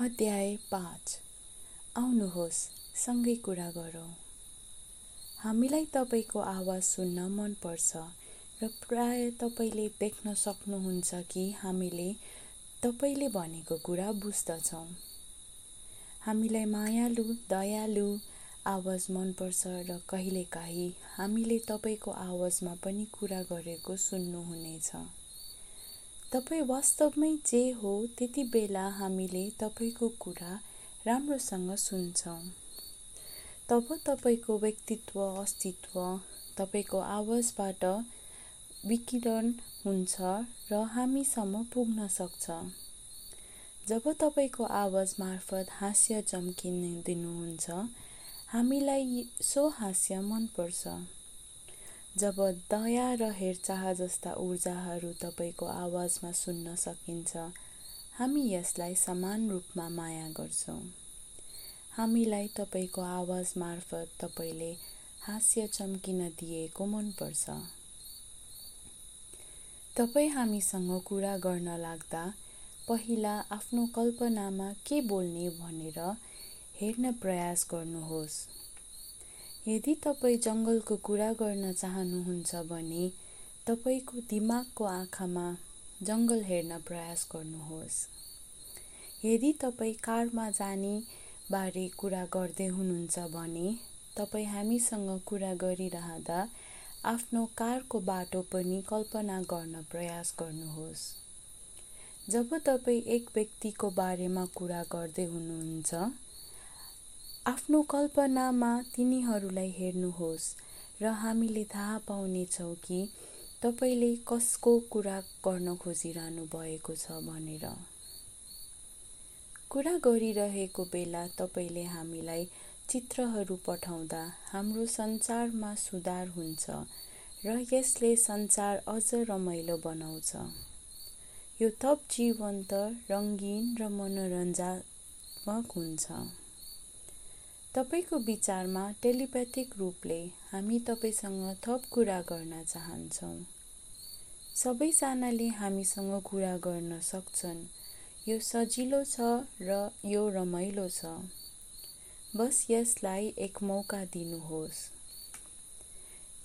अध्याय पाँच। आउनुहोस् सँगै कुरा गरौँ। हामीलाई तपाईँको आवाज सुन्न मनपर्छ र प्राय तपाईँले देख्न सक्नुहुन्छ कि हामीले तपाईँले भनेको कुरा बुझ्दछौँ। हामीलाई मायालु दयालु आवाज मनपर्छ र कहिलेकाहीँ हामीले तपाईँको आवाजमा पनि कुरा गरेको सुन्नुहुनेछ। तपाईँ वास्तवमै जे हो त्यति बेला हामीले तपाईँको कुरा राम्रोसँग सुन्छौँ। तब तपाईँको व्यक्तित्व अस्तित्व तपाईँको आवाजबाट विकिरण हुन्छ र हामीसम्म पुग्न सक्छ। जब तपाईँको आवाज मार्फत हास्य दिनुहुन्छ हामीलाई सो हास्य मनपर्छ। जब दया र हेरचाह जस्ता ऊर्जाहरू तपाईँको आवाजमा सुन्न सकिन्छ हामी यसलाई समान रूपमा माया गर्छौँ। हामीलाई तपाईँको आवाज मार्फत तपाईँले हास्य चम्किन दिएको मनपर्छ। तपाईँ हामीसँग कुरा गर्न लाग्दा पहिला आफ्नो कल्पनामा के बोल्ने भनेर हेर्न प्रयास गर्नुहोस्। यदि तपाईँ जङ्गलको कुरा गर्न चाहनुहुन्छ भने तपाईँको दिमागको आँखामा जङ्गल हेर्न प्रयास गर्नुहोस्। यदि तपाईँ कारमा जाने बारे कुरा गर्दै हुनुहुन्छ भने तपाईँ हामीसँग कुरा गरिरहँदा आफ्नो कारको बाटो पनि कल्पना गर्न प्रयास गर्नुहोस्। जब तपाईँ एक व्यक्तिको बारेमा कुरा गर्दै हुनुहुन्छ आफ्नो कल्पनामा तिनीहरूलाई हेर्नुहोस् र हामीले थाहा पाउनेछौँ कि तपाईँले कसको कुरा गर्न खोजिरहनु भएको छ भनेर। कुरा गरिरहेको बेला तपाईँले हामीलाई चित्रहरू पठाउँदा हाम्रो सञ्चारमा सुधार हुन्छ र यसले सञ्चार अझ रमाइलो बनाउँछ। यो थप जीवन्त रङ्गीन र मनोरञ्जनात्मक हुन्छ। तपाईँको विचारमा टेलिप्याथिक रूपले हामी तपाईँसँग थप कुरा गर्न चाहन्छौँ। सबैजनाले हामीसँग कुरा गर्न सक्छन्। यो सजिलो छ र यो रमाइलो छ। बस यसलाई एक मौका दिनुहोस्।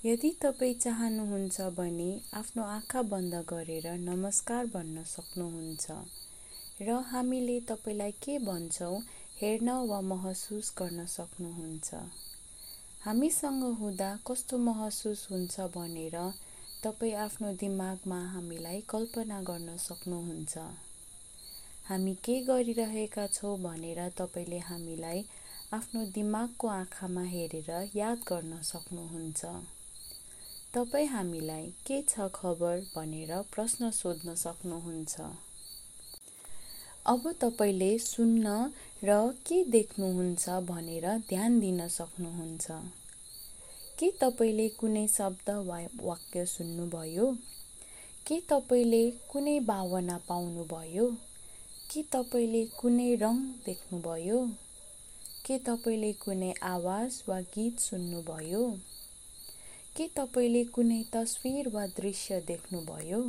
यदि तपाईँ चाहनुहुन्छ भने आफ्नो आँखा बन्द गरेर नमस्कार भन्न सक्नुहुन्छ र हामीले तपाईँलाई के भन्छौँ हेर्न वा महसुस गर्न सक्नुहुन्छ। हामीसँग हुँदा कस्तो महसुस हुन्छ भनेर तपाईँ आफ्नो दिमागमा हामीलाई कल्पना गर्न सक्नुहुन्छ। हामी के गरिरहेका छौँ भनेर तपाईँले हामीलाई आफ्नो दिमागको आँखामा हेरेर याद गर्न सक्नुहुन्छ। तपाईँ हामीलाई के छ खबर भनेर प्रश्न सोध्न सक्नुहुन्छ। अब तपाईँले सुन्न र के देख्नुहुन्छ भनेर ध्यान दिन सक्नुहुन्छ? के तपाईँले कुनै शब्द वा वाक्य सुन्नुभयो? के तपाईँले कुनै भावना पाउनुभयो? के तपाईँले कुनै रङ देख्नुभयो? के तपाईँले कुनै आवाज वा गीत सुन्नुभयो? के तपाईँले कुनै तस्विर वा दृश्य देख्नुभयो?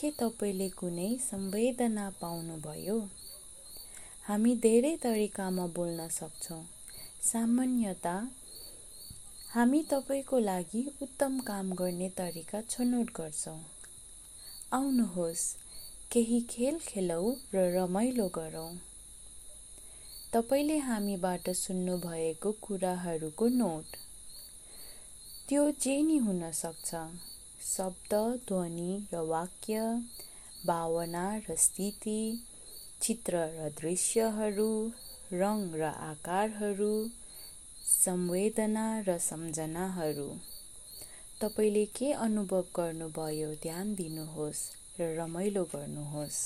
के तपाईँले कुनै संवेदना पाउनुभयो? हामी धेरै तरिकामा बोल्न सक्छौँ। सामान्यता हामी तपाईँको लागि उत्तम काम गर्ने तरिका छनौट गर्छौँ। आउनुहोस् केही खेल खेलौँ र रमाइलो गरौँ। तपाईँले हामीबाट सुन्नुभएको कुराहरूको नोट। त्यो जे नि हुन शब्द ध्वनि र वाक्य भावना र स्थिति चित्र र दृश्यहरू रङ र आकारहरू संवेदना र सम्झनाहरू। तपाईँले के अनुभव गर्नुभयो ध्यान दिनुहोस् र रमाइलो गर्नुहोस्।